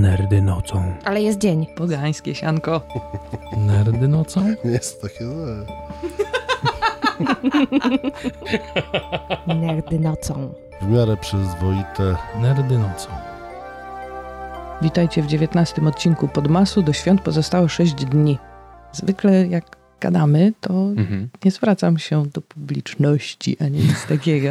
Nerdy nocą. Ale jest dzień. Pogańskie sianko. Nerdy nocą? Nie jest takie złe. Nerdy nocą. W miarę przyzwoite. Nerdy nocą. Witajcie w dziewiętnastym odcinku Podmasu. Do świąt pozostało 6 dni. Zwykle jak gadamy, to Mhm. nie zwracam się do publiczności ani nic takiego,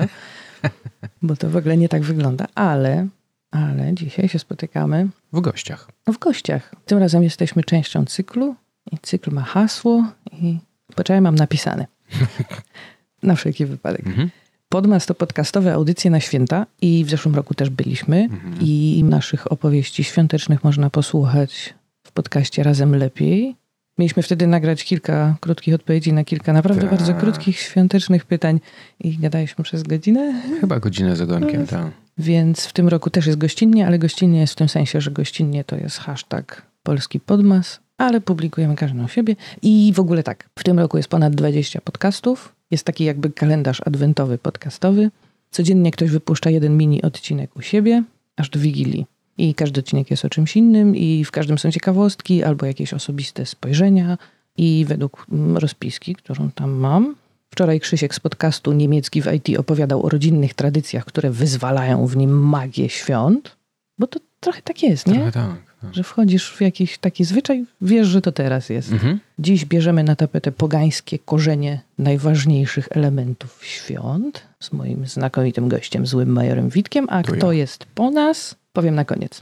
bo to w ogóle nie tak wygląda. Ale, ale dzisiaj się spotykamy W gościach. w gościach. Tym razem jesteśmy częścią cyklu i cykl ma hasło i poczekaj, mam napisane. Na wszelki wypadek. Mhm. Podmas to podcastowe audycje na święta i w zeszłym roku też byliśmy Mhm. i naszych opowieści świątecznych można posłuchać w podcaście Razem Lepiej. Mieliśmy wtedy nagrać kilka krótkich odpowiedzi na kilka naprawdę Tak. bardzo krótkich świątecznych pytań i gadaliśmy przez godzinę, Chyba godzinę z ogonkiem, tak. Więc w tym roku też jest gościnnie, ale gościnnie jest w tym sensie, że gościnnie to jest hashtag polski podmas, ale publikujemy każdą siebie i w ogóle tak, w tym roku jest ponad 20 podcastów, jest taki jakby kalendarz adwentowy podcastowy. Codziennie ktoś wypuszcza jeden mini odcinek u siebie, aż do Wigilii. I każdy odcinek jest o czymś innym i w każdym są ciekawostki albo jakieś osobiste spojrzenia i według rozpiski, którą tam mam, Wczoraj Krzysiek z podcastu Niemiecki w IT opowiadał o rodzinnych tradycjach, które wyzwalają w nim magię świąt. Bo to trochę tak jest, nie? Trochę tak. tak. Że wchodzisz w jakiś taki zwyczaj, wiesz, że to teraz jest. Mhm. Dziś bierzemy na tapetę pogańskie korzenie najważniejszych elementów świąt z moim znakomitym gościem, złym majorem Witkiem. A To kto ja. jest po nas, powiem na koniec.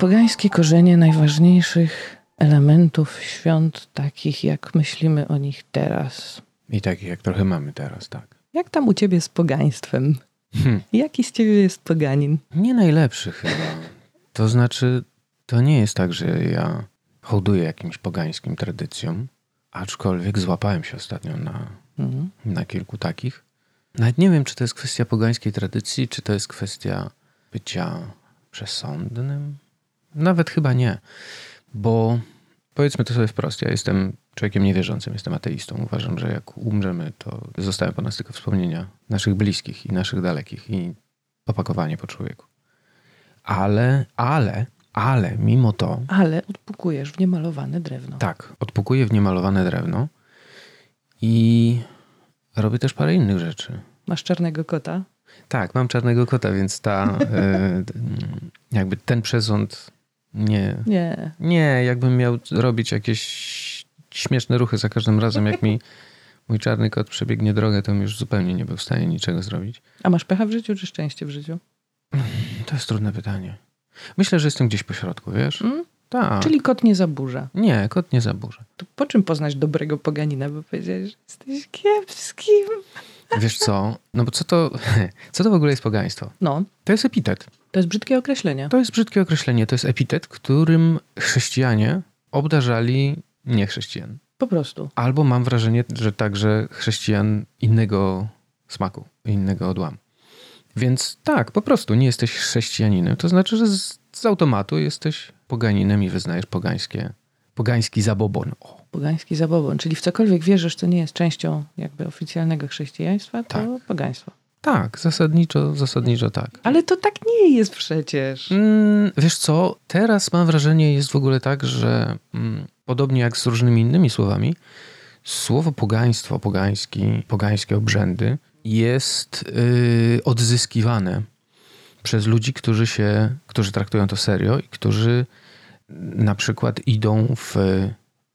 Pogańskie korzenie najważniejszych elementów świąt, takich jak myślimy o nich teraz. I takich jak trochę mamy teraz, tak. Jak tam u ciebie z pogaństwem? Hm. Jaki z ciebie jest poganin? Nie najlepszy chyba. To znaczy, to nie jest tak, że ja hołduję jakimś pogańskim tradycjom, aczkolwiek złapałem się ostatnio na, Mhm. na kilku takich. Nawet nie wiem, czy to jest kwestia pogańskiej tradycji, czy to jest kwestia bycia przesądnym. Nawet chyba nie, bo powiedzmy to sobie wprost, ja jestem człowiekiem niewierzącym, jestem ateistą. Uważam, że jak umrzemy, to zostają po nas tylko wspomnienia naszych bliskich i naszych dalekich i opakowanie po człowieku. Ale, ale, ale mimo to, Ale odpukujesz w niemalowane drewno. tak, odpukuję w niemalowane drewno i robię też parę innych rzeczy. Masz czarnego kota? Tak, mam czarnego kota, więc ta, e, jakby ten przesąd nie, Nie. nie, jakbym miał robić jakieś śmieszne ruchy za każdym razem, jak mi mój czarny kot przebiegnie drogę, to bym już zupełnie nie był w stanie niczego zrobić. A masz pecha w życiu czy szczęście w życiu? To jest trudne pytanie. Myślę, że jestem gdzieś po środku, wiesz? Mm? Tak. Czyli kot nie zaburza. Nie, kot nie zaburza. To po czym poznać dobrego poganina? Bo powiedziałeś, że jesteś kiepskim. Wiesz co? No bo co to, co to w ogóle jest pogaństwo? No, To jest epitet. to jest brzydkie określenie. To jest brzydkie określenie. To jest epitet, którym chrześcijanie obdarzali niechrześcijan. Po prostu. Albo mam wrażenie, że także chrześcijan innego smaku, innego odłamu. Więc tak, po prostu nie jesteś chrześcijaninem. To znaczy, że z, z automatu jesteś poganinem i wyznajesz pogańskie, pogański zabobon. O, Pogański zabobon. Czyli w cokolwiek wierzysz, co nie jest częścią jakby oficjalnego chrześcijaństwa, to Tak. pogaństwo. tak, zasadniczo, zasadniczo tak. Ale to tak nie jest przecież. Mm, wiesz co, teraz mam wrażenie, jest w ogóle tak, że mm, podobnie jak z różnymi innymi słowami, słowo pogaństwo, pogański, pogańskie obrzędy jest yy, odzyskiwane przez ludzi, którzy się, którzy traktują to serio i którzy na przykład idą w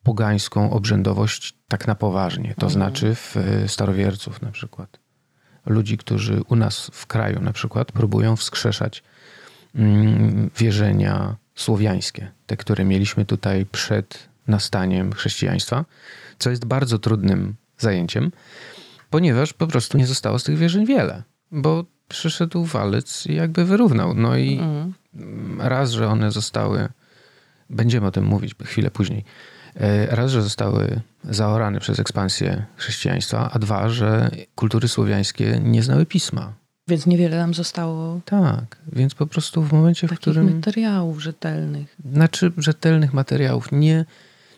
pogańską obrzędowość tak na poważnie. To Mhm. znaczy w y, starowierców na przykład. Ludzi, którzy u nas w kraju na przykład próbują wskrzeszać mm, wierzenia słowiańskie, te, które mieliśmy tutaj przed nastaniem chrześcijaństwa, co jest bardzo trudnym zajęciem, ponieważ po prostu nie zostało z tych wierzeń wiele, bo przyszedł walec i jakby wyrównał. No i Mm. raz, że one zostały, będziemy o tym mówić chwilę później, e, raz, że zostały zaorane przez ekspansję chrześcijaństwa, a dwa, że kultury słowiańskie nie znały pisma. Więc niewiele nam zostało Tak, więc po prostu w momencie, w którym, materiałów rzetelnych. znaczy rzetelnych materiałów, nie,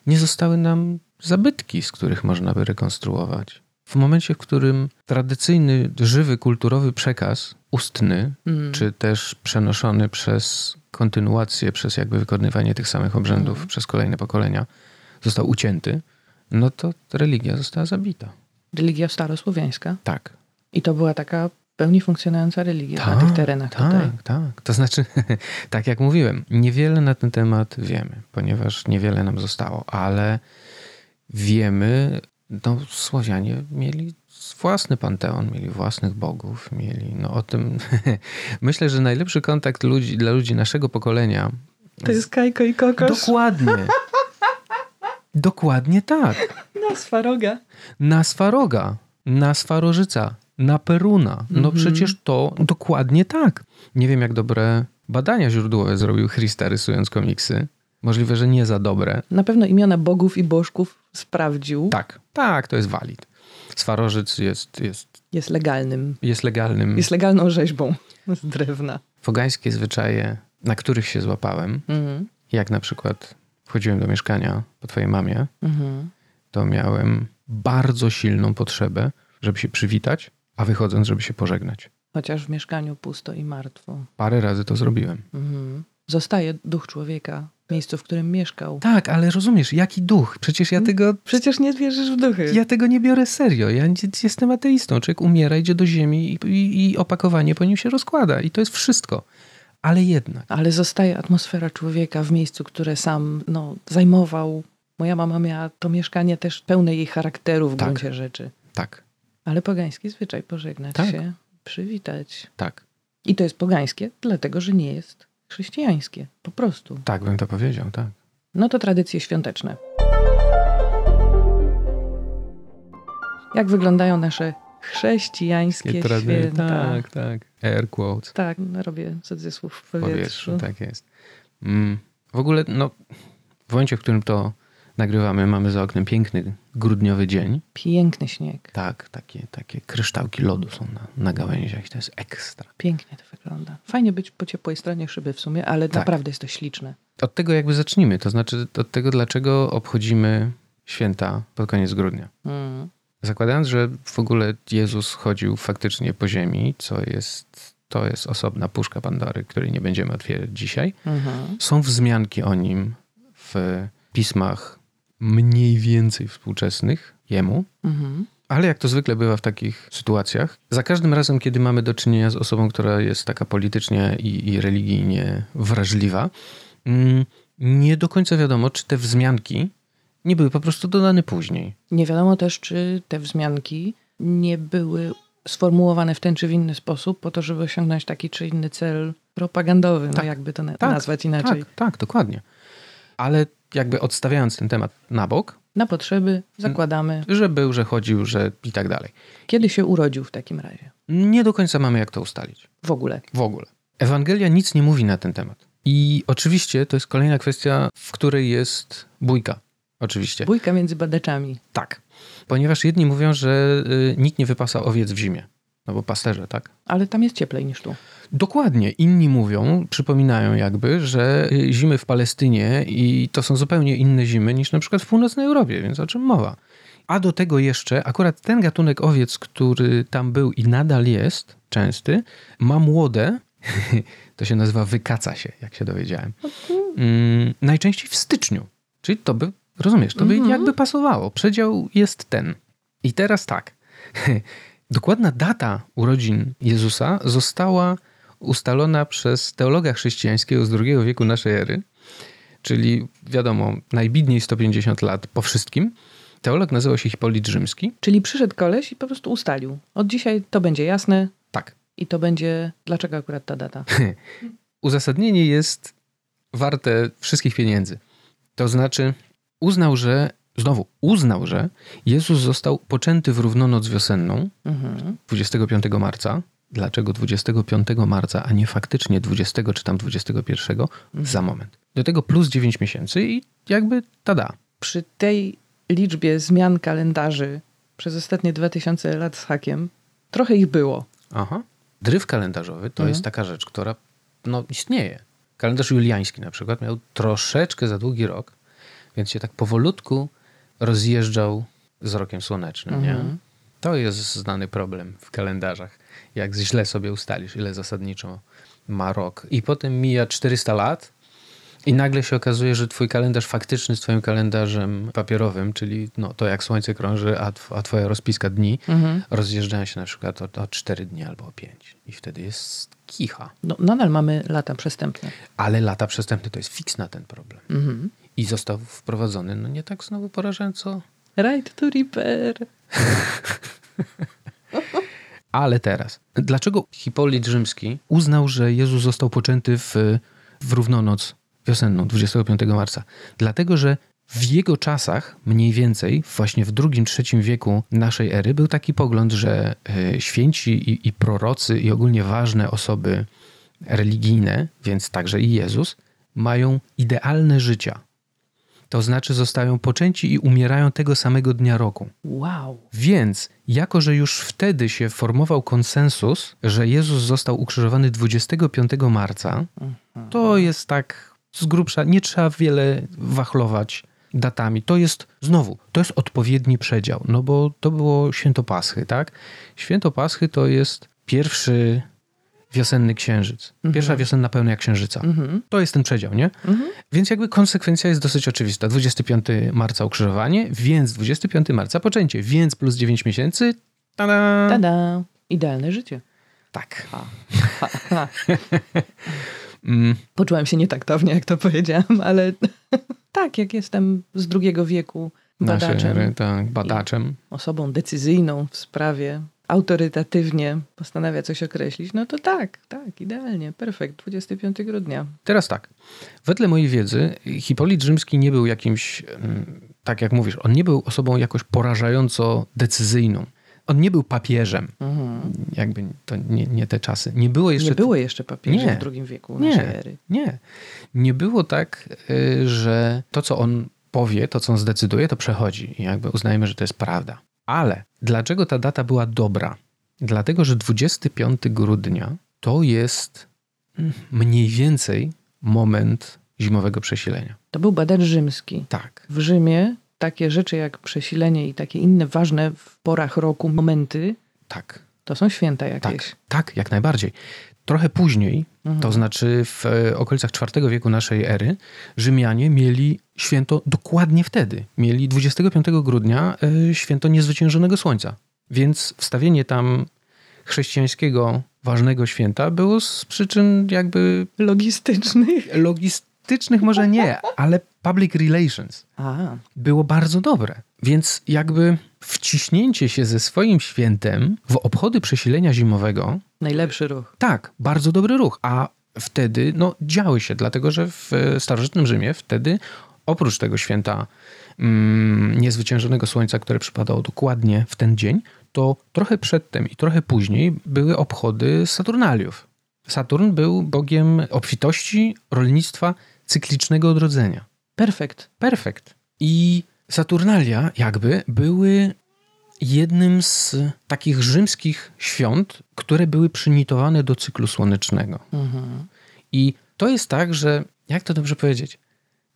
nie zostały nam zabytki, z których można by rekonstruować. W momencie, w którym tradycyjny, żywy, kulturowy przekaz ustny, Mm. czy też przenoszony przez kontynuację, przez jakby wykonywanie tych samych obrzędów Mhm. przez kolejne pokolenia, został ucięty, no to religia została zabita. Religia starosłowiańska. Tak. I to była taka w pełni funkcjonująca religia na tych terenach tak, tutaj. tak. To znaczy, tak jak mówiłem, niewiele na ten temat wiemy, ponieważ niewiele nam zostało, ale wiemy, no Słowianie mieli własny panteon, mieli własnych bogów, mieli, no o tym, myślę, że najlepszy kontakt ludzi, dla ludzi naszego pokolenia To jest Kajko i Kokos. Dokładnie. Dokładnie tak. Na Swaroga. Na Swaroga, na Swarożyca, na Peruna. No Mhm. przecież to dokładnie tak. Nie wiem, jak dobre badania źródłowe zrobił Christa rysując komiksy. Możliwe, że nie za dobre. Na pewno imiona bogów i bożków sprawdził. Tak, tak, to jest walid. Swarożyc jest, jest, Jest legalnym. jest legalnym. Jest legalną rzeźbą z drewna. Pogańskie zwyczaje, na których się złapałem, Mhm. jak na przykład wchodziłem do mieszkania po twojej mamie, Mhm. to miałem bardzo silną potrzebę, żeby się przywitać, a wychodząc, żeby się pożegnać. Chociaż w mieszkaniu pusto i martwo. Parę razy to zrobiłem. Mhm. Zostaje duch człowieka w miejscu, w którym mieszkał. Tak, ale rozumiesz, jaki duch? Przecież ja tego, Przecież nie wierzysz w duchy. ja tego nie biorę serio. Ja jestem ateistą. Człowiek umiera, idzie do ziemi i, i, i opakowanie po nim się rozkłada. I to jest wszystko. Ale jednak. Ale zostaje atmosfera człowieka w miejscu, które sam no, zajmował. Moja mama miała to mieszkanie też pełne jej charakteru w Tak. gruncie rzeczy. Tak, Ale pogański zwyczaj pożegnać Tak. się, przywitać. tak. I to jest pogańskie, dlatego że nie jest chrześcijańskie. Po prostu. Tak bym to powiedział, tak. No to tradycje świąteczne. Jak wyglądają nasze chrześcijańskie święta? Tak, tak. Air quotes. Tak, robię cudzysłów w W powietrzu. powietrzu, tak jest. Mm, w ogóle, no, w momencie, w którym to nagrywamy, mamy za oknem piękny grudniowy dzień. Piękny śnieg. Tak, takie, takie kryształki lodu są na, na gałęziach i to jest ekstra. Pięknie to wygląda. Fajnie być po ciepłej stronie szyby w sumie, ale Tak. naprawdę jest to śliczne. Od tego jakby zacznijmy, to znaczy od tego, dlaczego obchodzimy święta pod koniec grudnia. Mm. Zakładając, że w ogóle Jezus chodził faktycznie po ziemi, co jest, to jest osobna puszka Pandory, której nie będziemy otwierać dzisiaj. Mhm. Są wzmianki o nim w pismach mniej więcej współczesnych jemu, Mhm. ale jak to zwykle bywa w takich sytuacjach, za każdym razem, kiedy mamy do czynienia z osobą, która jest taka politycznie i, i religijnie wrażliwa, mm, nie do końca wiadomo, czy te wzmianki nie były po prostu dodane później. Nie wiadomo też, czy te wzmianki nie były sformułowane w ten czy w inny sposób po to, żeby osiągnąć taki czy inny cel propagandowy, no Tak. jakby to na- Tak, nazwać inaczej. Tak, tak, dokładnie. Ale jakby odstawiając ten temat na bok, Na potrzeby zakładamy, że był, że chodził, że i tak dalej. kiedy się urodził w takim razie. Nie do końca mamy jak to ustalić. W ogóle. W ogóle. Ewangelia nic nie mówi na ten temat. I oczywiście to jest kolejna kwestia, w której jest bójka. Oczywiście. Bójka między badaczami. Tak. Ponieważ jedni mówią, że y, nikt nie wypasa owiec w zimie. No bo pasterze, tak? Ale tam jest cieplej niż tu. Dokładnie. Inni mówią, przypominają jakby, że y, zimy w Palestynie i to są zupełnie inne zimy niż na przykład w północnej Europie, więc o czym mowa? A do tego jeszcze akurat ten gatunek owiec, który tam był i nadal jest częsty, ma młode, to się nazywa wykaca się, jak się dowiedziałem, mm, najczęściej w styczniu. Czyli to by, rozumiesz, to by Mhm. jakby pasowało. Przedział jest ten. I teraz tak. Dokładna data urodzin Jezusa została ustalona przez teologa chrześcijańskiego z II wieku naszej ery, czyli wiadomo, najbidniej 150 lat po wszystkim. Teolog nazywał się Hipolit Rzymski. Czyli przyszedł koleś i po prostu ustalił. Od dzisiaj to będzie jasne Tak. i to będzie... Dlaczego akurat ta data? Uzasadnienie jest warte wszystkich pieniędzy. To znaczy, uznał, że, znowu, uznał, że Jezus został poczęty w równonoc wiosenną, Mhm. 25 marca. Dlaczego 25 marca, a nie faktycznie 20 czy tam 21? Za moment. Do tego plus 9 miesięcy i jakby tada. Przy tej liczbie zmian kalendarzy przez ostatnie 2000 lat z hakiem, trochę ich było. Aha. Dryf kalendarzowy to Mhm. jest taka rzecz, która no, istnieje. Kalendarz juliański na przykład miał troszeczkę za długi rok, więc się tak powolutku rozjeżdżał z rokiem słonecznym, nie? Mhm. To jest znany problem w kalendarzach. Jak źle sobie ustalisz, ile zasadniczo ma rok. I potem mija 400 lat i nagle się okazuje, że twój kalendarz faktyczny z twoim kalendarzem papierowym, czyli no, to jak słońce krąży, a, tw- a twoja rozpiska dni, Mhm. rozjeżdżają się na przykład o, o 4 dni albo o 5. I wtedy jest kicha. No, nadal mamy lata przestępne. Ale lata przestępne to jest fiks na ten problem. Mhm. I został wprowadzony, no nie tak znowu porażająco, Right to repair. Ale teraz, dlaczego Hipolit Rzymski uznał, że Jezus został poczęty w, w równonoc wiosenną, 25 marca? Dlatego, że w jego czasach, mniej więcej, właśnie w drugim, trzecim wieku naszej ery, był taki pogląd, że e, święci i, i prorocy i ogólnie ważne osoby religijne, więc także i Jezus, mają idealne życia. To znaczy zostają poczęci i umierają tego samego dnia roku. Wow. Więc, jako że już wtedy się formował konsensus, że Jezus został ukrzyżowany 25 marca, to jest tak z grubsza, nie trzeba wiele wachlować datami. To jest, znowu, to jest odpowiedni przedział, no bo to było święto Paschy, tak? Święto Paschy to jest pierwszy wiosenny księżyc. Pierwsza wiosenna pełnia księżyca. Mhm. To jest ten przedział, nie? Więc jakby konsekwencja jest dosyć oczywista. 25 marca ukrzyżowanie, więc 25 marca poczęcie, więc plus 9 miesięcy. Tada! Tada. Idealne życie. Tak. Ha. Ha, ha. Mm, Poczułam się nietaktownie, jak to powiedziałam, ale tak, jak jestem z drugiego wieku badaczem, ery, tak, badaczem. osobą decyzyjną w sprawie, autorytatywnie postanawia coś określić, no to tak, tak, idealnie, perfekt, 25 grudnia. Teraz tak. Wedle mojej wiedzy Hipolit Rzymski nie był jakimś, mm, tak jak mówisz, on nie był osobą jakoś porażająco decyzyjną. On nie był papieżem. Mhm. Jakby to nie, nie te czasy. Nie było jeszcze Nie było jeszcze papieży Nie. w drugim wieku Nie. naszej ery. Nie. Nie było tak, y, że to, co on powie, to, co on zdecyduje, to przechodzi. I jakby uznajemy, że to jest prawda. Ale dlaczego ta data była dobra? Dlatego, że 25 grudnia to jest mniej więcej moment zimowego przesilenia. To był badacz rzymski. Tak. W Rzymie takie rzeczy jak przesilenie i takie inne ważne w porach roku momenty, Tak. to są święta Tak, jakieś. tak, jak najbardziej. Trochę później, Mhm. to znaczy w e, okolicach IV wieku naszej ery, Rzymianie mieli święto dokładnie wtedy. Mieli 25 grudnia e, święto niezwyciężonego słońca. Więc wstawienie tam chrześcijańskiego ważnego święta było z przyczyn jakby Logistycznych. Logistycznych może nie, ale public relations A, było bardzo dobre. Więc jakby wciśnięcie się ze swoim świętem w obchody przesilenia zimowego najlepszy ruch. tak, bardzo dobry ruch. A wtedy no, działy się, dlatego że w e, starożytnym Rzymie wtedy oprócz tego święta mm, niezwyciężonego słońca, które przypadało dokładnie w ten dzień, to trochę przedtem i trochę później były obchody Saturnaliów. Saturn był bogiem obfitości, rolnictwa, cyklicznego odrodzenia. Perfekt. Perfekt. I Saturnalia jakby były jednym z takich rzymskich świąt, które były przymitowane do cyklu słonecznego. Mhm. I to jest tak, że jak to dobrze powiedzieć?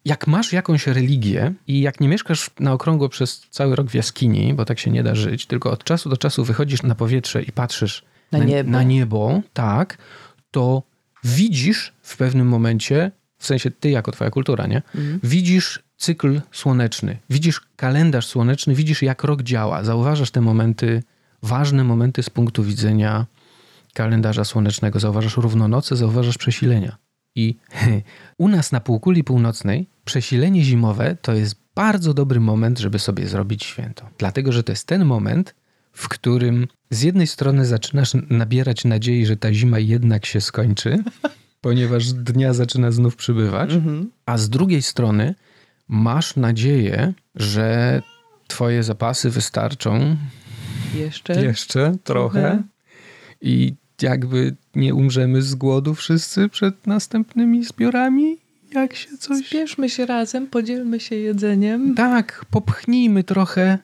Jak masz jakąś religię i jak nie mieszkasz na okrągło przez cały rok w jaskini, bo tak się nie da żyć, tylko od czasu do czasu wychodzisz na powietrze i patrzysz Na niebo. na niebo tak, to widzisz w pewnym momencie, w sensie ty jako twoja kultura, nie? Mhm. Widzisz cykl słoneczny, widzisz kalendarz słoneczny, widzisz jak rok działa, zauważasz te momenty, ważne momenty z punktu widzenia kalendarza słonecznego, zauważasz równonoce, zauważasz przesilenia. I u nas na półkuli północnej przesilenie zimowe to jest bardzo dobry moment, żeby sobie zrobić święto. Dlatego, że to jest ten moment, w którym z jednej strony zaczynasz nabierać nadziei, że ta zima jednak się skończy, ponieważ dnia zaczyna znów przybywać, Mhm. a z drugiej strony masz nadzieję, że twoje zapasy wystarczą Jeszcze? jeszcze trochę i jakby nie umrzemy z głodu wszyscy przed następnymi zbiorami, jak się coś... Spieszmy się razem, podzielmy się jedzeniem. Tak, popchnijmy trochę,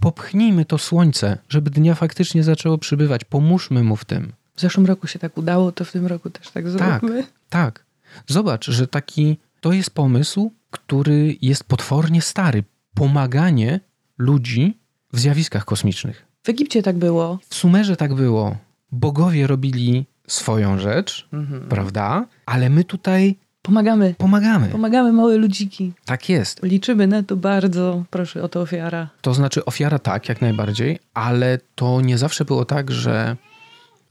popchnijmy to słońce, żeby dnia faktycznie zaczęło przybywać. Pomóżmy mu w tym. W zeszłym roku się tak udało, to w tym roku też tak Tak, zróbmy. tak. Zobacz, że taki to jest pomysł, który jest potwornie stary. Pomaganie ludzi w zjawiskach kosmicznych. W Egipcie tak było. W Sumerze tak było. Bogowie robili swoją rzecz, Mhm. prawda? Ale my tutaj Pomagamy. pomagamy. Pomagamy małe ludziki. Tak jest. Liczymy na to bardzo. Proszę o to ofiara. To znaczy ofiara tak, jak najbardziej, ale to nie zawsze było tak, że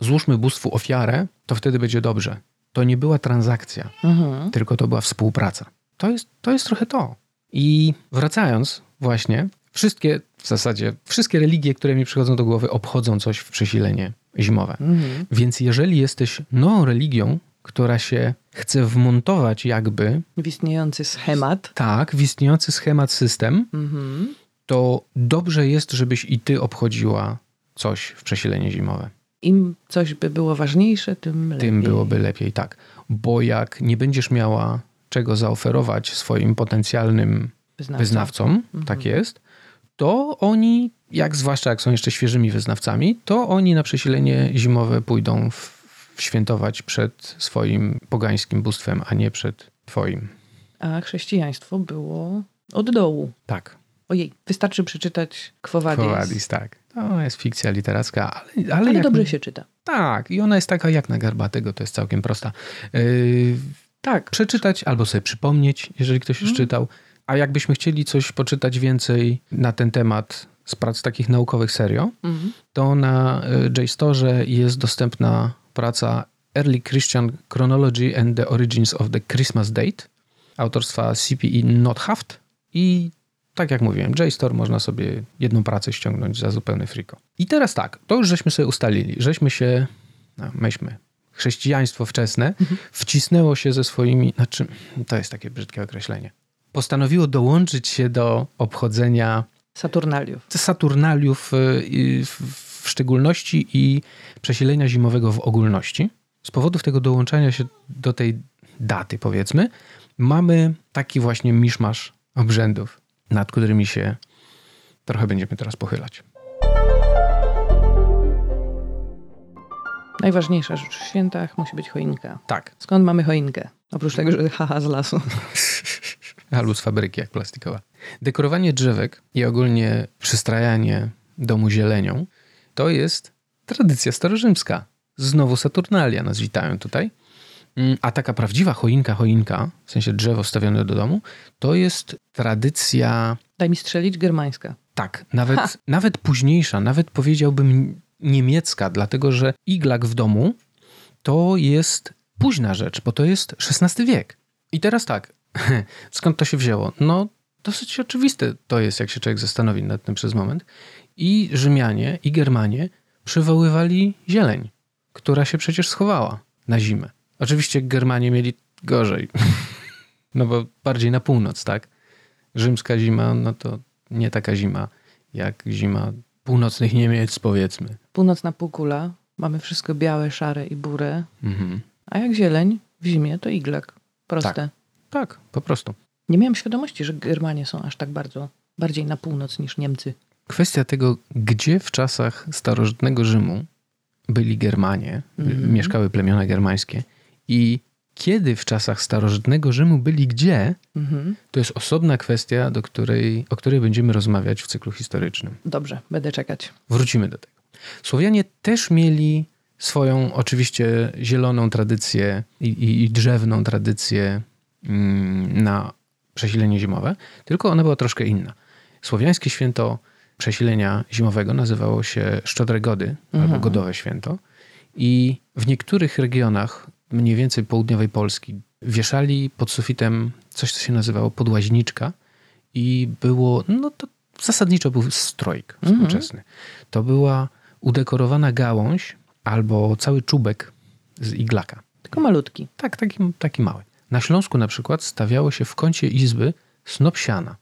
złóżmy bóstwu ofiarę, to wtedy będzie dobrze. To nie była transakcja, Mhm. tylko to była współpraca. To jest, to jest trochę to. I wracając właśnie, wszystkie, w zasadzie wszystkie religie, które mi przychodzą do głowy, obchodzą coś w przesilenie zimowe. Mhm. Więc jeżeli jesteś nową religią, która się chce wmontować jakby W istniejący schemat. tak w istniejący schemat system, Mhm. to dobrze jest, żebyś i ty obchodziła coś w przesilenie zimowe. Im coś by było ważniejsze, tym lepiej. Tym byłoby lepiej, tak. Bo jak nie będziesz miała czego zaoferować swoim potencjalnym Wyznawca. wyznawcom, tak jest, to oni, jak zwłaszcza jak są jeszcze świeżymi wyznawcami, to oni na przesilenie zimowe pójdą w świętować przed swoim pogańskim bóstwem, a nie przed twoim. A chrześcijaństwo było od dołu. Tak. Ojej, wystarczy przeczytać Quo Vadis. Quo Vadis, tak. To jest fikcja literacka, ale, ale, Ale jak dobrze się czyta. Tak, i ona jest taka jak na garbatego, to jest całkiem prosta. Yy, Tak. przeczytać albo sobie przypomnieć, jeżeli ktoś już czytał. A jakbyśmy chcieli coś poczytać więcej na ten temat z prac takich naukowych serio, Mhm. to na y, JSTORze jest dostępna praca Early Christian Chronology and the Origins of the Christmas Date autorstwa CPE Nothaft i tak jak mówiłem, JSTOR można sobie jedną pracę ściągnąć za zupełny friko. I teraz tak, to już żeśmy sobie ustalili, żeśmy się, no, myśmy, chrześcijaństwo wczesne wcisnęło się ze swoimi, znaczy to jest takie brzydkie określenie, postanowiło dołączyć się do obchodzenia Saturnaliów. Saturnaliów y, w szczególności i przesilenia zimowego w ogólności. Z powodów tego dołączania się do tej daty, powiedzmy, mamy taki właśnie miszmasz obrzędów, nad którymi się trochę będziemy teraz pochylać. Najważniejsza rzecz w świętach musi być choinka. Tak, Skąd mamy choinkę? Oprócz tego, że haha z lasu. albo z fabryki jak plastikowa. Dekorowanie drzewek i ogólnie przystrajanie domu zielenią to jest tradycja starorzymska. Znowu Saturnalia nas witają tutaj. Mm, A taka prawdziwa choinka, choinka, w sensie drzewo wstawione do domu, to jest tradycja, Daj mi strzelić, germańska. tak, nawet, nawet późniejsza, nawet powiedziałbym niemiecka, dlatego że iglak w domu to jest późna rzecz, bo to jest XVI wiek. I teraz tak, skąd to się wzięło? No, dosyć oczywiste to jest, jak się człowiek zastanowi nad tym przez moment. I Rzymianie, i Germanie przywoływali zieleń, która się przecież schowała na zimę. Oczywiście Germanie mieli gorzej, no bo bardziej na północ, tak? Rzymska zima, no to nie taka zima jak zima północnych Niemiec, powiedzmy. Północna półkula. Mamy wszystko białe, szare i burę. Mhm. A jak zieleń w zimie, to iglak. Proste. Tak, po prostu. Nie miałem świadomości, że Germanie są aż tak bardzo bardziej na północ niż Niemcy. Kwestia tego, gdzie w czasach starożytnego Rzymu byli Germanie, Mhm. mieszkały plemiona germańskie i kiedy w czasach starożytnego Rzymu byli gdzie, Mhm. to jest osobna kwestia, do której, o której będziemy rozmawiać w cyklu historycznym. Dobrze, będę czekać. Wrócimy do tego. Słowianie też mieli swoją oczywiście zieloną tradycję i, i, i drzewną tradycję mm, na przesilenie zimowe, tylko ona była troszkę inna. Słowiańskie święto przesilenia zimowego nazywało się Szczodre Gody albo Godowe Święto i w niektórych regionach mniej więcej południowej Polski wieszali pod sufitem coś, co się nazywało podłaźniczka i było, no to zasadniczo był strojk współczesny. To była udekorowana gałąź albo cały czubek z iglaka. Tylko malutki. Tak, taki, taki mały. Na Śląsku na przykład stawiało się w kącie izby snop siana.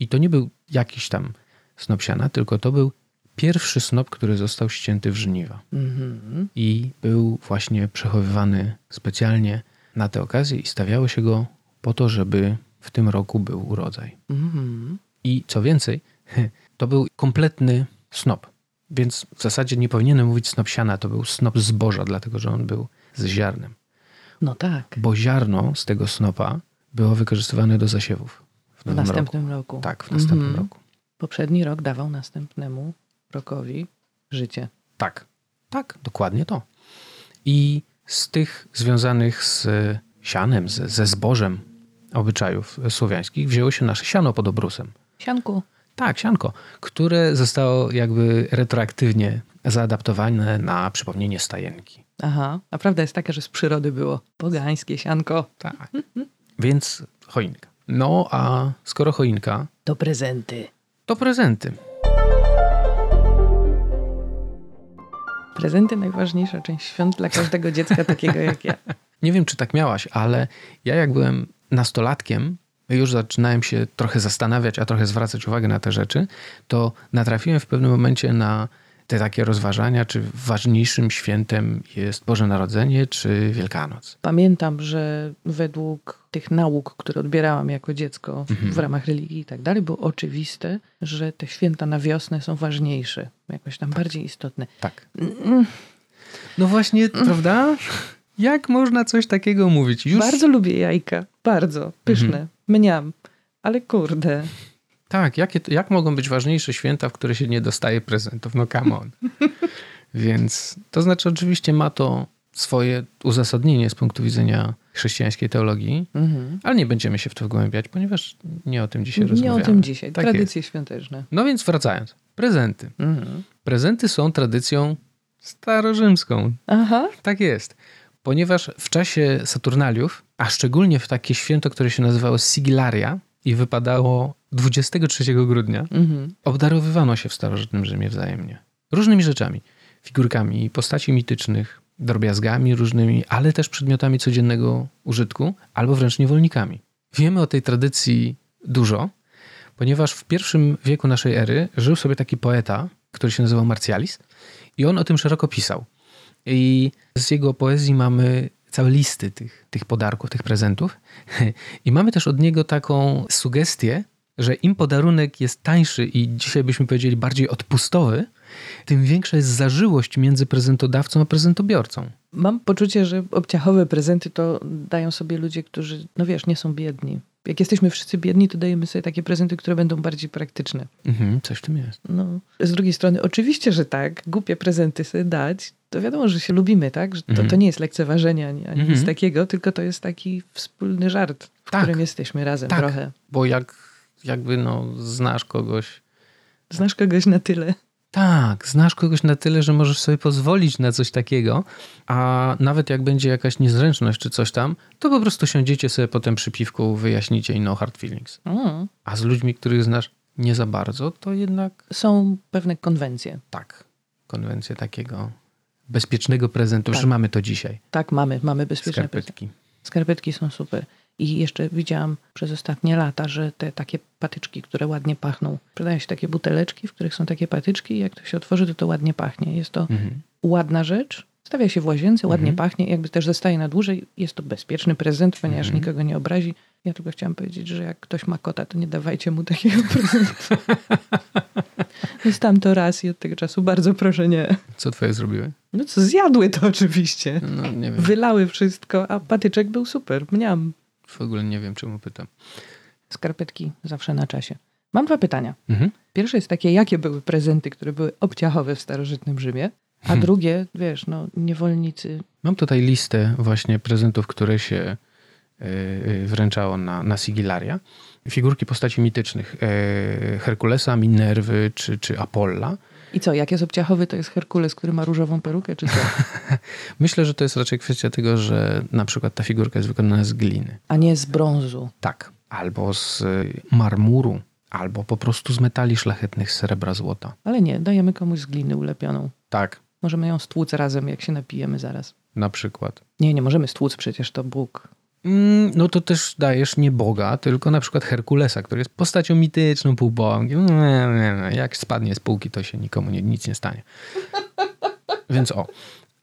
I to nie był jakiś tam snop siana, tylko to był pierwszy snop, który został ścięty w żniwa. Mhm. I był właśnie przechowywany specjalnie na tę okazję i stawiało się go po to, żeby w tym roku był urodzaj. Mhm. I co więcej, to był kompletny snop. Więc w zasadzie nie powinienem mówić snop siana, to był snop zboża, dlatego że on był z ziarnem. No tak. Bo ziarno z tego snopa było wykorzystywane do zasiewów w W następnym roku. roku. Tak, w następnym Mhm. roku. Poprzedni rok dawał następnemu rokowi życie. Tak, tak, dokładnie to. I z tych związanych z sianem, ze, ze zbożem obyczajów słowiańskich wzięło się nasze siano pod obrusem. Sianku. Tak, sianko, które zostało jakby retroaktywnie zaadaptowane na przypomnienie stajenki. Aha, a prawda jest taka, że z przyrody było pogańskie sianko. Tak. Więc choinka. No a skoro choinka, To prezenty. to prezenty. Prezenty najważniejsza część świąt dla każdego dziecka takiego jak ja. Nie wiem, czy tak miałaś, ale ja jak byłem nastolatkiem, już zaczynałem się trochę zastanawiać, a trochę zwracać uwagę na te rzeczy, to natrafiłem w pewnym momencie na te takie rozważania, czy ważniejszym świętem jest Boże Narodzenie, czy Wielkanoc. Pamiętam, że według tych nauk, które odbierałam jako dziecko w ramach religii i tak dalej, było oczywiste, że te święta na wiosnę są ważniejsze, jakoś tam bardziej istotne. Tak. No właśnie, prawda? Jak można coś takiego mówić? Już... Bardzo lubię jajka, bardzo pyszne, mniam, ale kurde. Tak, jakie, jak mogą być ważniejsze święta, w które się nie dostaje prezentów? No come on. Więc to znaczy oczywiście ma to swoje uzasadnienie z punktu widzenia chrześcijańskiej teologii, Mhm. ale nie będziemy się w to wgłębiać, ponieważ nie o tym dzisiaj Nie rozmawiamy. o tym dzisiaj, Tak tradycje świąteczne. No więc wracając. Prezenty. Mhm. Prezenty są tradycją starorzymską. Aha, Tak jest. Ponieważ w czasie Saturnaliów, a szczególnie w takie święto, które się nazywało Sigillaria i wypadało 23 grudnia, mhm. obdarowywano się w starożytnym Rzymie wzajemnie. Różnymi rzeczami. Figurkami postaci mitycznych, drobiazgami różnymi, ale też przedmiotami codziennego użytku, albo wręcz niewolnikami. Wiemy o tej tradycji dużo, ponieważ w pierwszym wieku naszej ery żył sobie taki poeta, który się nazywał Marcialis i on o tym szeroko pisał. I z jego poezji mamy całe listy tych, tych podarków, tych prezentów. I mamy też od niego taką sugestię, że im podarunek jest tańszy i dzisiaj byśmy powiedzieli bardziej odpustowy, tym większa jest zażyłość między prezentodawcą a prezentobiorcą. Mam poczucie, że obciachowe prezenty to dają sobie ludzie, którzy, no wiesz, nie są biedni. Jak jesteśmy wszyscy biedni, to dajemy sobie takie prezenty, które będą bardziej praktyczne. Mhm, coś w tym jest. No, z drugiej strony, oczywiście, że tak, głupie prezenty sobie dać, to wiadomo, że się lubimy, tak? Że to, Mhm. to nie jest lekceważenie ani, ani Mhm. nic takiego, tylko to jest taki wspólny żart, w Tak. którym jesteśmy razem Tak. trochę. Bo jak jakby no znasz kogoś, Znasz kogoś na tyle. Tak, znasz kogoś na tyle, że możesz sobie pozwolić na coś takiego, a nawet jak będzie jakaś niezręczność czy coś tam, to po prostu siądziecie sobie potem przy piwku, wyjaśnicie i no hard feelings. Mm. A z ludźmi, których znasz nie za bardzo, to jednak Są pewne konwencje. tak, konwencję takiego bezpiecznego prezentu, Tak. że mamy to dzisiaj. Tak, mamy, mamy bezpieczne prezenty. Skarpetki. Skarpetki są super. I jeszcze widziałam przez ostatnie lata, że te takie patyczki, które ładnie pachną, sprzedają się takie buteleczki, w których są takie patyczki i jak to się otworzy, to to ładnie pachnie. Jest to Mhm. ładna rzecz, stawia się w łazience, ładnie Mhm. pachnie, jakby też zostaje na dłużej. Jest to bezpieczny prezent, ponieważ Mhm. nikogo nie obrazi. Ja tylko chciałam powiedzieć, że jak ktoś ma kota, to nie dawajcie mu takiego prezentu. Dostałam to raz i od tego czasu bardzo proszę nie. Co twoje zrobiły? No co, zjadły to oczywiście. No nie wiem, Wylały wszystko, a patyczek był super. Mniam. W ogóle nie wiem czemu pytam. Skarpetki zawsze na czasie. Mam dwa pytania. Mhm. Pierwsze jest takie, jakie były prezenty, które były obciachowe w starożytnym Rzymie? A Hmm. drugie, wiesz, no niewolnicy. Mam tutaj listę właśnie prezentów, które się e, e, wręczało na, na Sigillaria. Figurki postaci mitycznych e, Herkulesa, Minerwy czy, czy Apolla. I co, jak jest obciachowy, to jest Herkules, który ma różową perukę, czy co? Myślę, że to jest raczej kwestia tego, że na przykład ta figurka jest wykonana z gliny. A nie z brązu. Tak. Albo z e, marmuru, albo po prostu z metali szlachetnych, z srebra, złota. Ale nie, dajemy komuś z gliny ulepioną. Tak, Możemy ją stłuc razem, jak się napijemy zaraz. na przykład. Nie, nie możemy stłuc, przecież to Bóg. Mm, No to też dajesz nie Boga, tylko na przykład Herkulesa, który jest postacią mityczną, półbogiem. Nie, nie, nie. Jak spadnie z półki, to się nikomu nie, nic nie stanie. Więc o.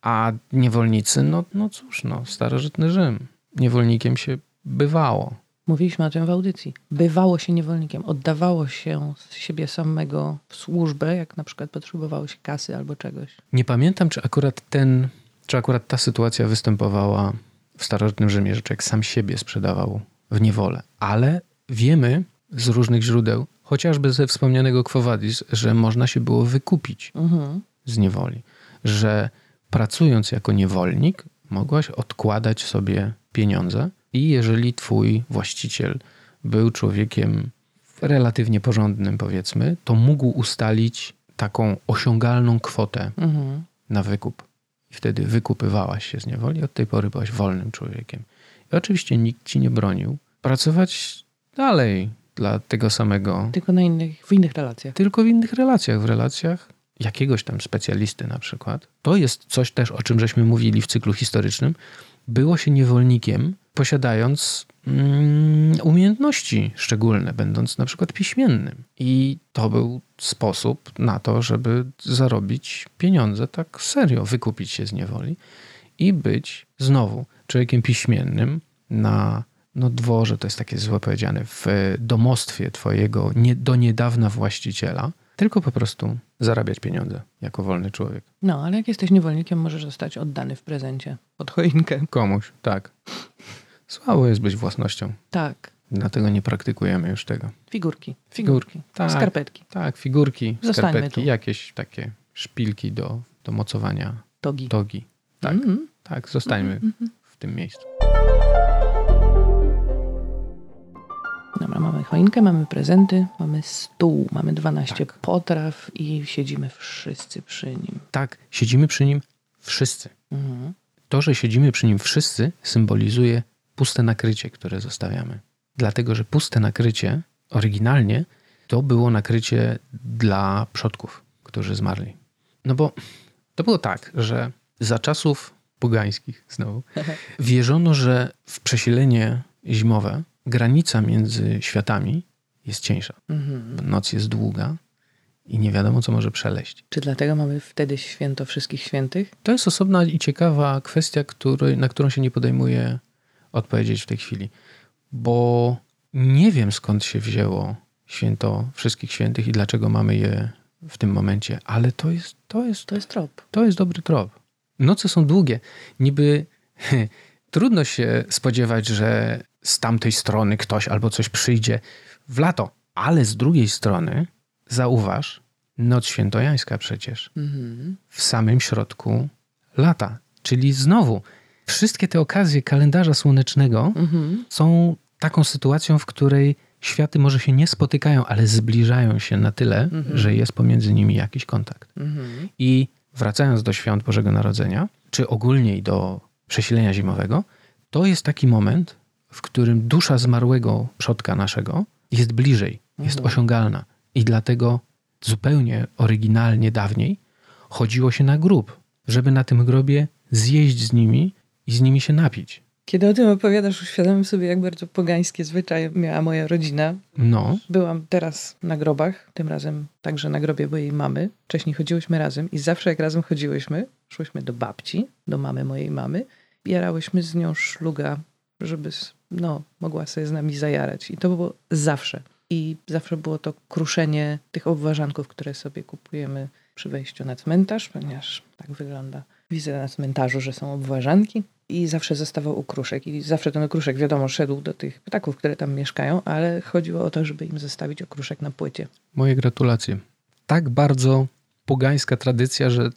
A niewolnicy, no, no cóż, no, starożytny Rzym. Niewolnikiem się bywało. Mówiliśmy o tym w audycji. Bywało się niewolnikiem, oddawało się z siebie samego w służbę, jak na przykład potrzebowało się kasy albo czegoś. Nie pamiętam, czy akurat ten, czy akurat ta sytuacja występowała w starożytnym Rzymie, że człowiek sam siebie sprzedawał w niewolę. Ale wiemy z różnych źródeł, chociażby ze wspomnianego Quo Vadis, że można się było wykupić. Mhm. z niewoli. Że pracując jako niewolnik, mogłaś odkładać sobie pieniądze i jeżeli twój właściciel był człowiekiem relatywnie porządnym, powiedzmy, to mógł ustalić taką osiągalną kwotę Mhm. na wykup. I wtedy wykupywałaś się z niewoli, od tej pory byłaś wolnym człowiekiem. I oczywiście nikt ci nie bronił pracować dalej dla tego samego, Tylko na innych, w innych relacjach. tylko w innych relacjach, w relacjach jakiegoś tam specjalisty na przykład. To jest coś też, o czym żeśmy mówili w cyklu historycznym. Było się niewolnikiem, posiadając umiejętności szczególne, będąc na przykład piśmiennym. I to był sposób na to, żeby zarobić pieniądze tak serio, wykupić się z niewoli i być znowu człowiekiem piśmiennym na no dworze, to jest takie złe powiedziane, w domostwie twojego nie, do niedawna właściciela, tylko po prostu zarabiać pieniądze jako wolny człowiek. No, ale jak jesteś niewolnikiem, możesz zostać oddany w prezencie pod choinkę. Komuś, tak. Słabo jest być własnością. Tak. Dlatego nie praktykujemy już tego. Figurki. Figurki, tak. Skarpetki. Tak, figurki, Zostańmy skarpetki, tu. jakieś takie szpilki do, do mocowania Togi. togi. Tak, Mhm. tak, zostańmy Mhm. w tym miejscu. Dobra, mamy choinkę, mamy prezenty, mamy stół, mamy 12 Tak. potraw i siedzimy wszyscy przy nim. Tak, siedzimy przy nim wszyscy. Mhm. To, że siedzimy przy nim wszyscy, symbolizuje puste nakrycie, które zostawiamy. Dlatego, że puste nakrycie oryginalnie to było nakrycie dla przodków, którzy zmarli. No bo to było tak, że za czasów pogańskich znowu wierzono, że w przesilenie zimowe granica między światami jest cieńsza. Mhm. Noc jest długa i nie wiadomo, co może przeleść. Czy dlatego mamy wtedy święto wszystkich świętych? To jest osobna i ciekawa kwestia, który, na którą się nie podejmuję odpowiedzieć w tej chwili, bo nie wiem skąd się wzięło święto wszystkich świętych i dlaczego mamy je w tym momencie, ale to jest, to jest, To jest trop. to jest dobry trop. Noce są długie. Niby trudno się spodziewać, że z tamtej strony ktoś albo coś przyjdzie w lato, ale z drugiej strony zauważ, noc świętojańska przecież Mhm. w samym środku lata. Czyli znowu, wszystkie te okazje kalendarza słonecznego Mhm. są taką sytuacją, w której światy może się nie spotykają, ale zbliżają się na tyle, Mhm. że jest pomiędzy nimi jakiś kontakt. Mhm. I wracając do świąt Bożego Narodzenia, czy ogólnie do przesilenia zimowego, to jest taki moment, w którym dusza zmarłego przodka naszego jest bliżej, jest Mhm. osiągalna. I dlatego zupełnie oryginalnie dawniej chodziło się na grób, żeby na tym grobie zjeść z nimi i z nimi się napić. Kiedy o tym opowiadasz, uświadamiam sobie, jak bardzo pogańskie zwyczaje miała moja rodzina. No, Byłam teraz na grobach, tym razem także na grobie mojej mamy. Wcześniej chodziłyśmy razem i zawsze jak razem chodziłyśmy, szłyśmy do babci, do mamy mojej mamy, jarałyśmy z nią szluga, żeby no, mogła sobie z nami zajarać. I to było zawsze. I zawsze było to kruszenie tych obwarzanków, które sobie kupujemy przy wejściu na cmentarz, ponieważ tak wygląda. Widzę na cmentarzu, że są obwarzanki i zawsze zostawał ukruszek. I zawsze ten okruszek, wiadomo, szedł do tych ptaków, które tam mieszkają, ale chodziło o to, żeby im zostawić okruszek na płycie. moje gratulacje. Tak bardzo pogańska tradycja, że,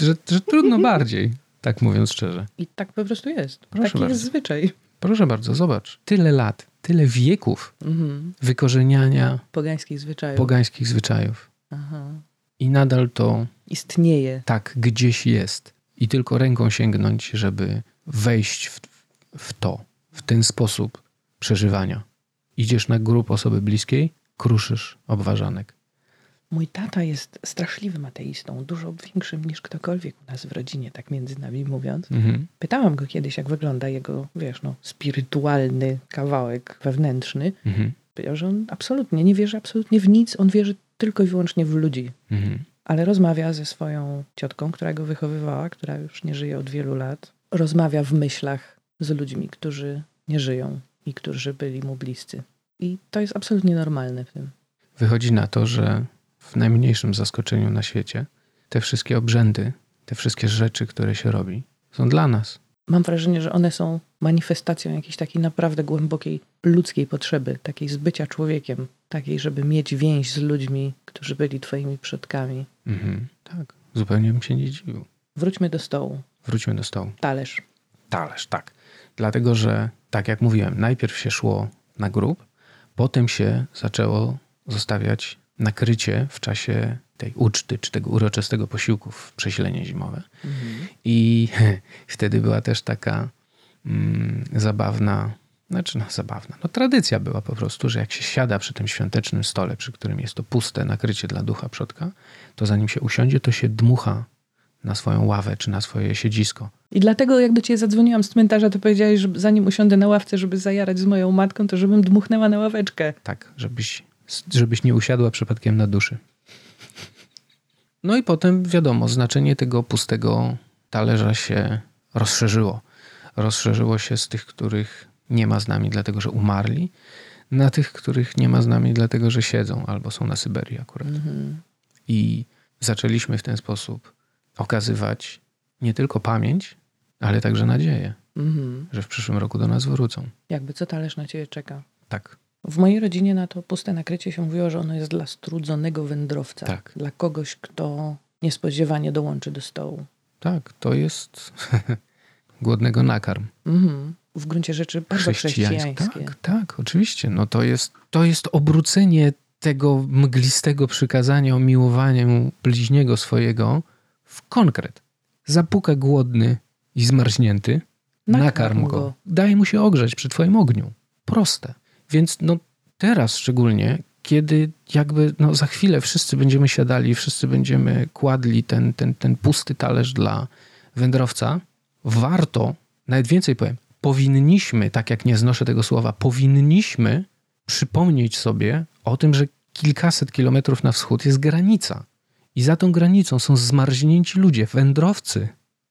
że, że trudno bardziej, tak mówiąc szczerze. I tak po prostu jest. Proszę Taki bardzo. jest zwyczaj. Proszę bardzo, zobacz. Tyle lat, tyle wieków Mhm. wykorzeniania Pogańskich zwyczajów. pogańskich zwyczajów. Aha. I nadal to Istnieje. tak gdzieś jest. I tylko ręką sięgnąć, żeby wejść w, w to, w ten sposób przeżywania. Idziesz na grób osoby bliskiej, kruszysz obwarzanek. Mój tata jest straszliwym ateistą, dużo większym niż ktokolwiek u nas w rodzinie, tak między nami mówiąc. Mhm. Pytałam go kiedyś, jak wygląda jego, wiesz, no, spirytualny kawałek wewnętrzny. Mhm. Powiedział, że on absolutnie nie wierzy absolutnie w nic, on wierzy tylko i wyłącznie w ludzi. Mhm. Ale rozmawia ze swoją ciotką, która go wychowywała, która już nie żyje od wielu lat. Rozmawia w myślach z ludźmi, którzy nie żyją i którzy byli mu bliscy. I to jest absolutnie normalne w tym. Wychodzi na to, że w najmniejszym zaskoczeniu na świecie te wszystkie obrzędy, te wszystkie rzeczy, które się robi, są dla nas. Mam wrażenie, że one są manifestacją jakiejś takiej naprawdę głębokiej ludzkiej potrzeby, takiej z bycia człowiekiem, takiej, żeby mieć więź z ludźmi, którzy byli twoimi przodkami. Mhm. Tak. Zupełnie bym się nie dziwił. Wróćmy do stołu. Wróćmy do stołu. Talerz. Talerz, tak. Dlatego, że tak jak mówiłem, najpierw się szło na grób, potem się zaczęło zostawiać nakrycie w czasie tej uczty czy tego uroczystego posiłku w przesilenie zimowe. I wtedy była też taka mm, zabawna, znaczy no zabawna, no tradycja była po prostu, że jak się siada przy tym świątecznym stole, przy którym jest to puste nakrycie dla ducha przodka, to zanim się usiądzie, to się dmucha na swoją ławę czy na swoje siedzisko. I dlatego jak do ciebie zadzwoniłam z cmentarza, to powiedziałeś, że zanim usiądę na ławce, żeby zajarać z moją matką, to żebym dmuchnęła na ławeczkę. Tak, żebyś, żebyś nie usiadła przypadkiem na duszy. No i potem wiadomo, znaczenie tego pustego talerza się rozszerzyło. Rozszerzyło się z tych, których nie ma z nami, dlatego że umarli, na tych, których nie ma z nami, dlatego że siedzą albo są na Syberii akurat. I zaczęliśmy w ten sposób okazywać nie tylko pamięć, ale także nadzieję, Mhm. że w przyszłym roku do nas wrócą. Jakby co talerz na ciebie czeka. Tak, W mojej rodzinie na to puste nakrycie się mówiło, że ono jest dla strudzonego wędrowca. Tak. Dla kogoś, kto niespodziewanie dołączy do stołu. tak, to jest głodnego nakarm. Mhm. W gruncie rzeczy bardzo chrześcijańskie. Tak, tak, oczywiście. No to jest, to jest obrócenie tego mglistego przykazania o miłowaniu bliźniego swojego w konkret. Zapuka głodny i zmarznięty, Nakarm nakarm, go. go. Daj mu się ogrzać przy twoim ogniu. Proste. Więc no teraz szczególnie, kiedy jakby no za chwilę wszyscy będziemy siadali, wszyscy będziemy kładli ten, ten, ten pusty talerz dla wędrowca, warto, nawet więcej powiem, powinniśmy, tak jak nie znoszę tego słowa, powinniśmy przypomnieć sobie o tym, że kilkaset kilometrów na wschód jest granica. I za tą granicą są zmarznięci ludzie, wędrowcy,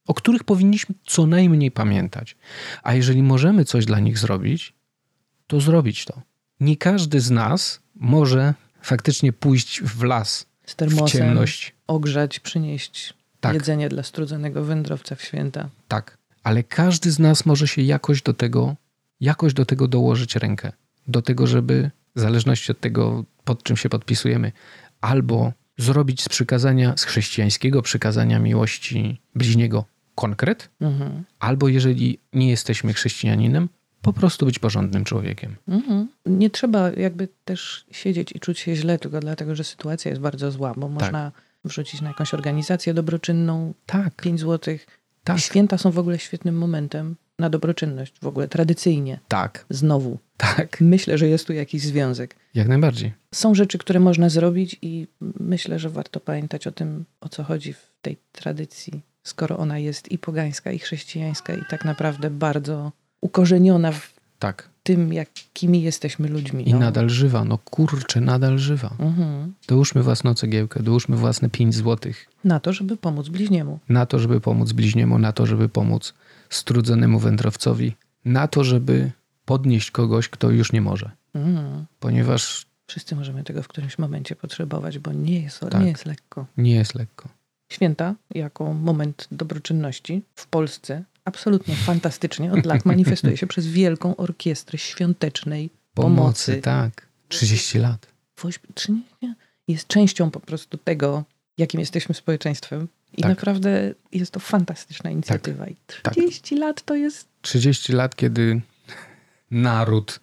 o których powinniśmy co najmniej pamiętać. A jeżeli możemy coś dla nich zrobić, to zrobić to. Nie każdy z nas może faktycznie pójść w las, Z w termosem ciemność. ogrzać, przynieść Tak. jedzenie dla strudzonego wędrowca w święta. Tak, ale każdy z nas może się jakoś do tego, jakoś do tego dołożyć rękę. Do tego, żeby, w zależności od tego, pod czym się podpisujemy, albo zrobić z przykazania, z chrześcijańskiego przykazania miłości bliźniego konkret, Mhm. albo jeżeli nie jesteśmy chrześcijaninem, po prostu być porządnym człowiekiem. Mhm. Nie trzeba jakby też siedzieć i czuć się źle, tylko dlatego, że sytuacja jest bardzo zła, bo można wrzucić na jakąś organizację dobroczynną Tak, 5 złotych. Tak, Święta są w ogóle świetnym momentem na dobroczynność, w ogóle tradycyjnie. tak, Znowu. tak, Myślę, że jest tu jakiś związek. jak najbardziej. Są rzeczy, które można zrobić i myślę, że warto pamiętać o tym, o co chodzi w tej tradycji, skoro ona jest i pogańska, i chrześcijańska, i tak naprawdę bardzo ukorzeniona w Tak. tym, jakimi jesteśmy ludźmi. I no. nadal żywa, no kurczę, nadal żywa. Mhm. Dołóżmy własną cegiełkę, dołóżmy własne 5 złotych Na to, żeby pomóc bliźniemu. na to, żeby pomóc bliźniemu, na to, żeby pomóc strudzonemu wędrowcowi, na to, żeby podnieść kogoś, kto już nie może. Mhm. Ponieważ Wszyscy możemy tego w którymś momencie potrzebować, bo nie jest, Tak. nie jest lekko. nie jest lekko. Święta jako moment dobroczynności w Polsce absolutnie fantastycznie od lat manifestuje się przez wielką orkiestrę świątecznej Pomocy, pomocy. tak. 30 lat. Jest częścią po prostu tego, jakim jesteśmy społeczeństwem. I Tak. naprawdę jest to fantastyczna inicjatywa. I Tak. 30 lat to jest 30 lat, kiedy naród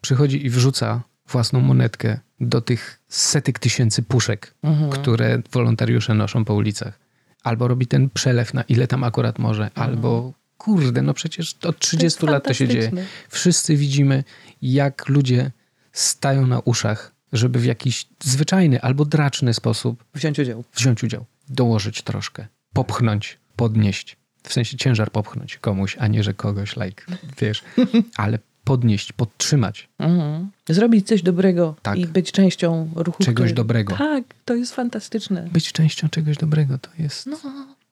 przychodzi i wrzuca własną monetkę do tych setek tysięcy puszek, Mhm. które wolontariusze noszą po ulicach. Albo robi ten przelew na ile tam akurat może, albo kurde, no przecież od 30 lat to się dzieje. Wszyscy widzimy, jak ludzie stają na uszach, żeby w jakiś zwyczajny albo draczny sposób Wziąć udział. wziąć udział, dołożyć troszkę, popchnąć, podnieść. W sensie ciężar popchnąć komuś, a nie, że kogoś, like, wiesz, ale podnieść, podtrzymać Mhm. Zrobić coś dobrego Tak. i być częścią ruchu. czegoś który... dobrego. Tak, to jest fantastyczne. Być częścią czegoś dobrego to jest. No,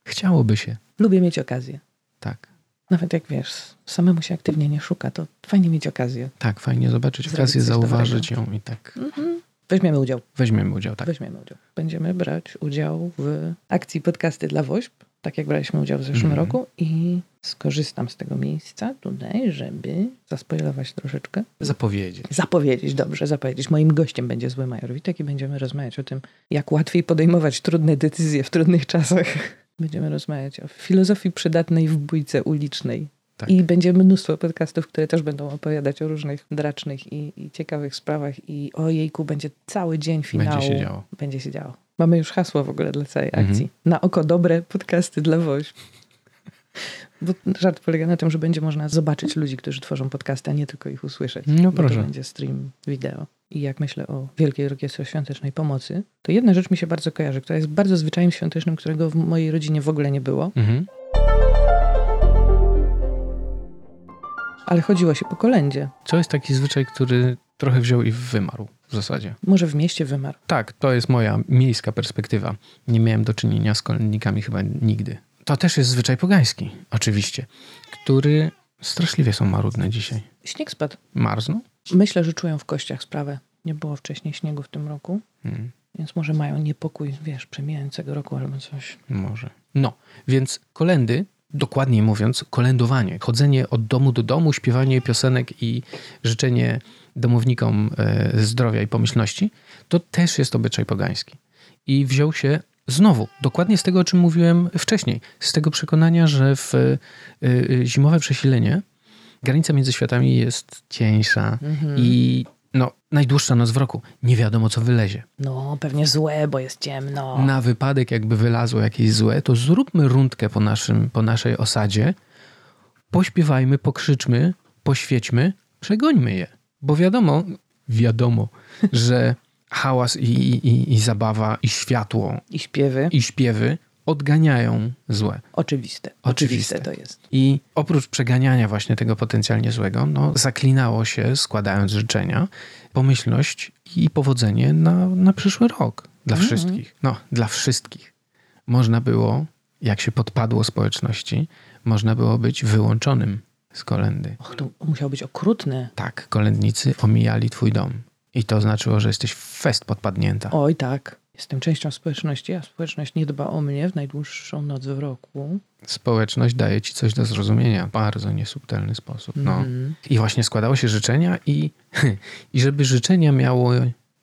Chciałoby się. lubię mieć okazję. Tak. Nawet jak wiesz, samemu się aktywnie nie szuka, to fajnie mieć okazję. Tak, fajnie zobaczyć Zrobić okazję, zauważyć ją i tak Mhm. Weźmiemy udział. weźmiemy udział. Tak. Weźmiemy udział. Będziemy brać udział w akcji podcasty dla WOŚP. Tak jak braliśmy udział w zeszłym Mhm. roku i skorzystam z tego miejsca tutaj, żeby zaspoilować troszeczkę. Zapowiedzi. Zapowiedzieć, dobrze, zapowiedzieć. Moim gościem będzie Zły Major Witek i będziemy rozmawiać o tym, jak łatwiej podejmować trudne decyzje w trudnych czasach. Będziemy rozmawiać o filozofii przydatnej w bójce ulicznej. Tak. I będzie mnóstwo podcastów, które też będą opowiadać o różnych dracznych i, i ciekawych sprawach. I o jejku, będzie cały dzień finału. Będzie się działo. Będzie się działo. Mamy już hasło w ogóle dla całej Mhm. akcji. Na oko dobre podcasty dla woźb. Bo żart polega na tym, że będzie można zobaczyć ludzi, którzy tworzą podcasty, a nie tylko ich usłyszeć. No Bo proszę. To będzie stream wideo. I jak myślę o Wielkiej Orkiestrze Świątecznej Pomocy, to jedna rzecz mi się bardzo kojarzy, która jest bardzo zwyczajem świątecznym, którego w mojej rodzinie w ogóle nie było, Mhm. Ale chodziło się po kolędzie. To jest taki zwyczaj, który trochę wziął i wymarł w zasadzie. Może w mieście wymarł. Tak, to jest moja miejska perspektywa. Nie miałem do czynienia z kolędnikami chyba nigdy. To też jest zwyczaj pogański, oczywiście, który straszliwie są marudne dzisiaj. Śnieg spadł. Marzną? Myślę, że czują w kościach sprawę. Nie było wcześniej śniegu w tym roku, Hmm, więc może mają niepokój, wiesz, przemijającego roku albo coś. może. No, więc kolendy, dokładniej mówiąc, kolędowanie, chodzenie od domu do domu, śpiewanie piosenek i życzenie domownikom e, zdrowia i pomyślności, to też jest obyczaj pogański. I wziął się znowu, dokładnie z tego, o czym mówiłem wcześniej, z tego przekonania, że w e, e, zimowe przesilenie granica między światami jest cieńsza Mhm. i no, najdłuższa noc w roku. Nie wiadomo, co wylezie. No, pewnie złe, bo jest ciemno. Na wypadek, jakby wylazło jakieś złe, to zróbmy rundkę po, naszym, po naszej osadzie, pośpiewajmy, pokrzyczmy, poświećmy, przegońmy je. Bo wiadomo, wiadomo, że hałas i, i, i, zabawa, i światło, I śpiewy. i śpiewy odganiają złe. Oczywiste. Oczywiste. Oczywiste to jest. I oprócz przeganiania właśnie tego potencjalnie złego, no, zaklinało się, składając życzenia, pomyślność i powodzenie na, na przyszły rok. Dla Mhm. wszystkich. No, dla wszystkich. Można było, jak się podpadło społeczności, można było być wyłączonym z kolendy. Och, to musiał być okrutny. Tak, kolędnicy omijali twój dom. I to znaczyło, że jesteś fest podpadnięta. Oj tak. Jestem częścią społeczności, a społeczność nie dba o mnie w najdłuższą noc w roku. Społeczność daje ci coś do zrozumienia w bardzo niesubtelny sposób. No. Mhm. I właśnie składało się życzenia i, i żeby życzenia miało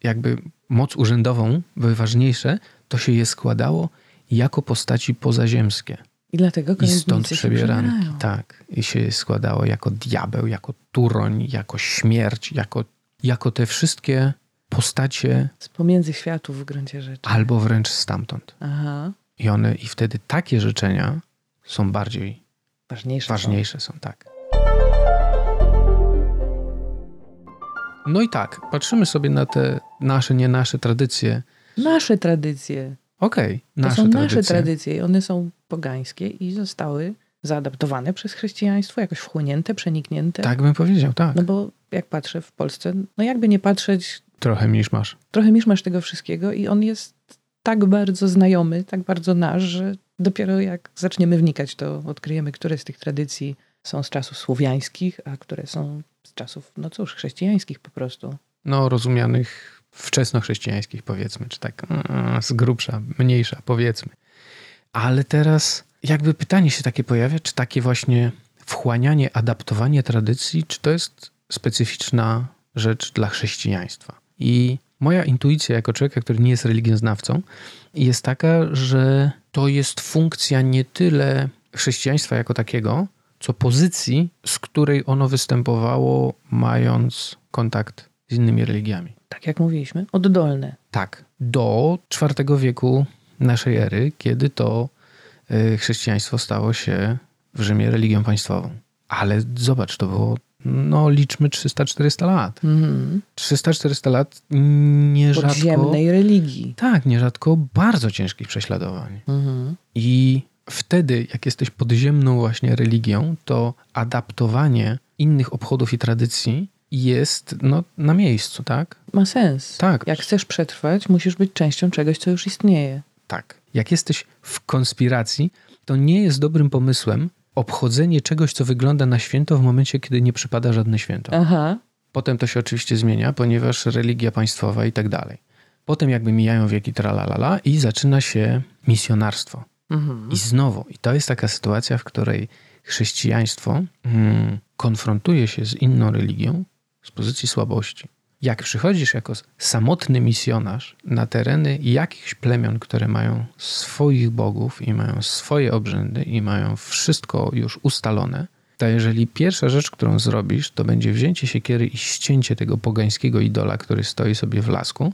jakby moc urzędową, były ważniejsze, to się je składało jako postaci pozaziemskie. I dlatego I stąd przebieranki. Tak. I się składało jako diabeł, jako turoń, jako śmierć, jako, jako te wszystkie postacie Z pomiędzy światów w gruncie rzeczy. albo wręcz stamtąd. Aha. I one, i wtedy takie życzenia są bardziej Ważniejsze. są. Ważniejsze są, tak. No i tak, patrzymy sobie na te nasze, nie nasze tradycje. Nasze tradycje. Okej, To nasze są tradycje. nasze tradycje i one są pogańskie i zostały zaadaptowane przez chrześcijaństwo, jakoś wchłonięte, przeniknięte. Tak bym powiedział, tak. No bo jak patrzę w Polsce, no jakby nie patrzeć, Trochę misz masz. trochę miszmasz tego wszystkiego i on jest tak bardzo znajomy, tak bardzo nasz, że dopiero jak zaczniemy wnikać, to odkryjemy, które z tych tradycji są z czasów słowiańskich, a które są z czasów, no cóż, chrześcijańskich po prostu. No, rozumianych wczesnochrześcijańskich, powiedzmy, czy tak mm, z grubsza, mniejsza, powiedzmy. Ale teraz jakby pytanie się takie pojawia, czy takie właśnie wchłanianie, adaptowanie tradycji, czy to jest specyficzna rzecz dla chrześcijaństwa. I moja intuicja jako człowieka, który nie jest religioznawcą, jest taka, że to jest funkcja nie tyle chrześcijaństwa jako takiego, co pozycji, z której ono występowało, mając kontakt z innymi religiami. Tak jak mówiliśmy, oddolne. Tak, do IV wieku naszej ery, kiedy to y, chrześcijaństwo stało się w Rzymie religią państwową. Ale zobacz, to było, no liczmy 300-400 lat. Mhm. 300-400 lat nierzadko... Podziemnej religii. Tak, nierzadko bardzo ciężkich prześladowań. Mhm. I wtedy, jak jesteś podziemną właśnie religią, to adaptowanie innych obchodów i tradycji jest no, na miejscu, tak? Ma sens. Tak. Jak chcesz przetrwać, musisz być częścią czegoś, co już istnieje. Tak. Jak jesteś w konspiracji, to nie jest dobrym pomysłem obchodzenie czegoś, co wygląda na święto w momencie, kiedy nie przypada żadne święto. Aha. Potem to się oczywiście zmienia, ponieważ religia państwowa i tak dalej. Potem jakby mijają wieki tralalala i zaczyna się misjonarstwo. Mhm. I znowu, i to jest taka sytuacja, w której chrześcijaństwo mm, konfrontuje się z inną religią z pozycji słabości. Jak przychodzisz jako samotny misjonarz na tereny jakichś plemion, które mają swoich bogów i mają swoje obrzędy i mają wszystko już ustalone, to jeżeli pierwsza rzecz, którą zrobisz, to będzie wzięcie siekiery i ścięcie tego pogańskiego idola, który stoi sobie w lasku,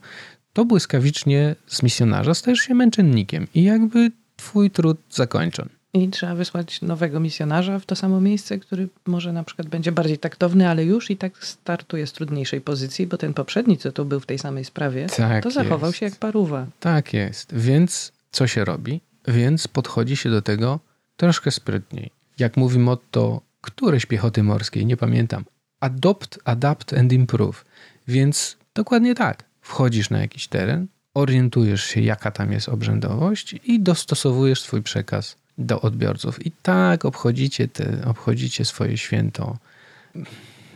to błyskawicznie z misjonarza stajesz się męczennikiem i jakby twój trud zakończony. I trzeba wysłać nowego misjonarza w to samo miejsce, który może na przykład będzie bardziej taktowny, ale już i tak startuje z trudniejszej pozycji, bo ten poprzedni, co tu był w tej samej sprawie, Tak to zachował jest. się jak paruwa. Tak jest. Więc co się robi? Więc podchodzi się do tego troszkę sprytniej. Jak mówi motto któreś piechoty morskiej, nie pamiętam. Adopt, adapt and improve. Więc dokładnie tak. Wchodzisz na jakiś teren, orientujesz się, jaka tam jest obrzędowość i dostosowujesz swój przekaz do odbiorców. I tak obchodzicie, te, obchodzicie swoje święto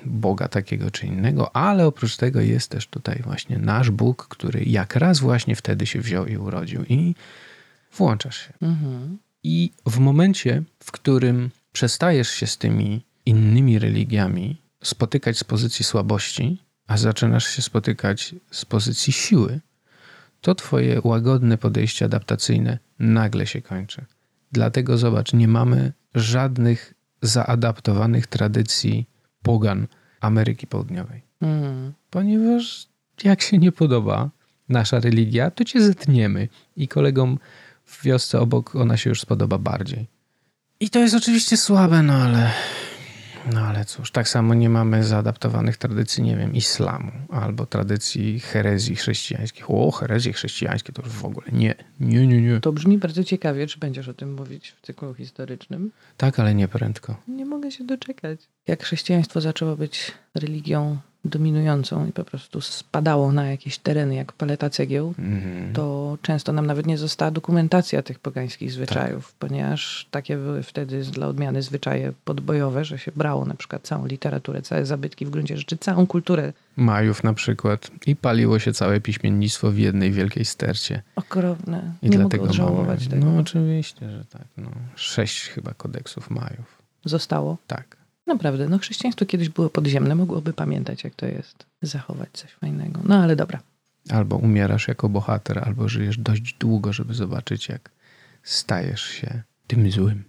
Boga takiego czy innego, ale oprócz tego jest też tutaj właśnie nasz Bóg, który jak raz właśnie wtedy się wziął i urodził i włączasz się. Mhm. I w momencie, w którym przestajesz się z tymi innymi religiami spotykać z pozycji słabości, a zaczynasz się spotykać z pozycji siły, to twoje łagodne podejście adaptacyjne nagle się kończy. Dlatego zobacz, nie mamy żadnych zaadaptowanych tradycji pogan Ameryki Południowej. Mhm. Ponieważ jak się nie podoba nasza religia, to cię zetniemy. I kolegom w wiosce obok ona się już spodoba bardziej. I to jest oczywiście słabe, no ale. No ale cóż, tak samo nie mamy zaadaptowanych tradycji, nie wiem, islamu albo tradycji herezji chrześcijańskich. O, herezje chrześcijańskie to już w ogóle nie. Nie, nie, nie. To brzmi bardzo ciekawie, czy będziesz o tym mówić w cyklu historycznym. Tak, ale nie prędko. Nie mogę się doczekać. Jak chrześcijaństwo zaczęło być religią dominującą i po prostu spadało na jakieś tereny jak paleta cegieł, Mhm. to często nam nawet nie została dokumentacja tych pogańskich zwyczajów, ponieważ takie były wtedy dla odmiany zwyczaje podbojowe, że się brało na przykład całą literaturę, całe zabytki w gruncie rzeczy, całą kulturę Majów na przykład. I paliło się całe piśmiennictwo w jednej wielkiej stercie. okropne. I nie dlatego mamy, tego. No oczywiście, że tak. No. Sześć chyba kodeksów Majów. Zostało. Tak. Naprawdę, no chrześcijaństwo kiedyś było podziemne, mogłoby pamiętać jak to jest, zachować coś fajnego. No ale dobra. Albo umierasz jako bohater, albo żyjesz dość długo, żeby zobaczyć, jak stajesz się tym złym.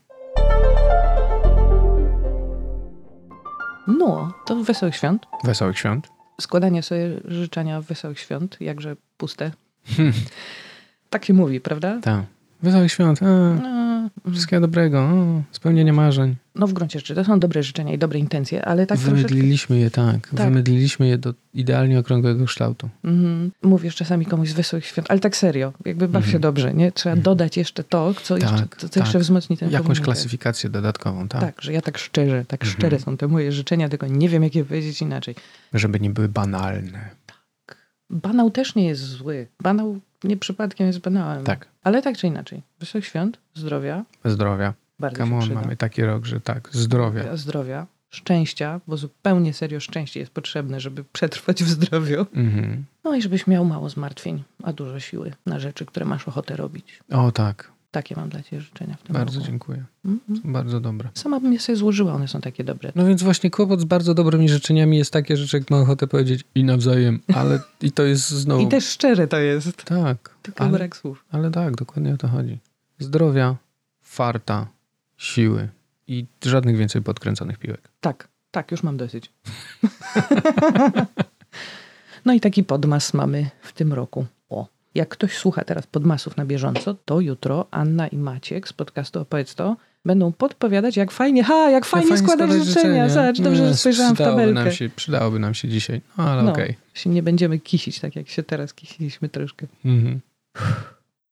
No, to wesołych świąt. Wesołych świąt. składanie sobie życzenia wesołych świąt, jakże puste. tak się mówi, prawda? Tak. Wesołych świąt. A, No, wszystkiego dobrego. O, spełnienie marzeń. no w gruncie rzeczy to są dobre życzenia i dobre intencje, ale tak troszeczkę... Wymydliliśmy je tak. Wymydliliśmy je do idealnie okrągłego kształtu. Mhm. Mówisz czasami komuś z wesołych świąt, ale tak serio, jakby baw się Mhm. dobrze, nie? Trzeba dodać jeszcze to, co, jeszcze, Tak, co, co tak. jeszcze wzmocni ten Jakąś komunikat. klasyfikację dodatkową, tak? Tak, że ja tak szczerze, tak Mhm. szczere są te moje życzenia, tylko nie wiem, jak je powiedzieć inaczej. Żeby nie były banalne. Banał też nie jest zły. Banał nie przypadkiem jest banałem. Tak. Ale tak czy inaczej. Wesołych świąt, zdrowia, Zdrowia. bardzo Come on, mamy taki rok, że tak. Zdrowia. zdrowia, szczęścia, bo zupełnie serio szczęście jest potrzebne, żeby przetrwać w zdrowiu. Mhm. No i żebyś miał mało zmartwień, a dużo siły na rzeczy, które masz ochotę robić. O tak. Takie mam dla Ciebie życzenia w tym Bardzo roku. dziękuję. Mhm. Są bardzo dobre. Sama bym je sobie złożyła, one są takie dobre. No więc właśnie kłopot z bardzo dobrymi życzeniami jest takie, że człowiek ma ochotę powiedzieć i nawzajem, ale i to jest znowu... I też szczere to jest, Tak, tylko ale, brak słów. ale tak, dokładnie o to chodzi. Zdrowia, farta, siły i żadnych więcej podkręconych piłek. Tak, tak, już mam dosyć. no i taki podmas mamy w tym roku. O. Jak ktoś słucha teraz podmasów na bieżąco, to jutro Anna i Maciek z podcastu Opowiedz to będą podpowiadać, jak fajnie, ha, jak fajnie, składać życzenia. Zobacz, dobrze, że spojrzałam w tabelkę. Nam się, przydałoby nam się dzisiaj, no ale No, okej. się nie będziemy kisić, tak jak się teraz kisiliśmy troszkę. Mhm.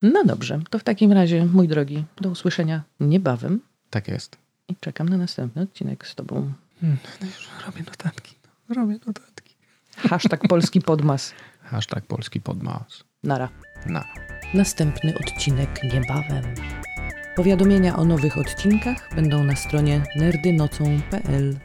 No dobrze, to w takim razie, mój drogi, do usłyszenia niebawem Tak jest. i czekam na następny odcinek z tobą. Hmm, no już robię notatki. No, robię notatki. Hashtag polski podmas. Hashtag polski podmas. Nara. Na. Następny odcinek niebawem. Powiadomienia o nowych odcinkach będą na stronie nerdynocą.pl.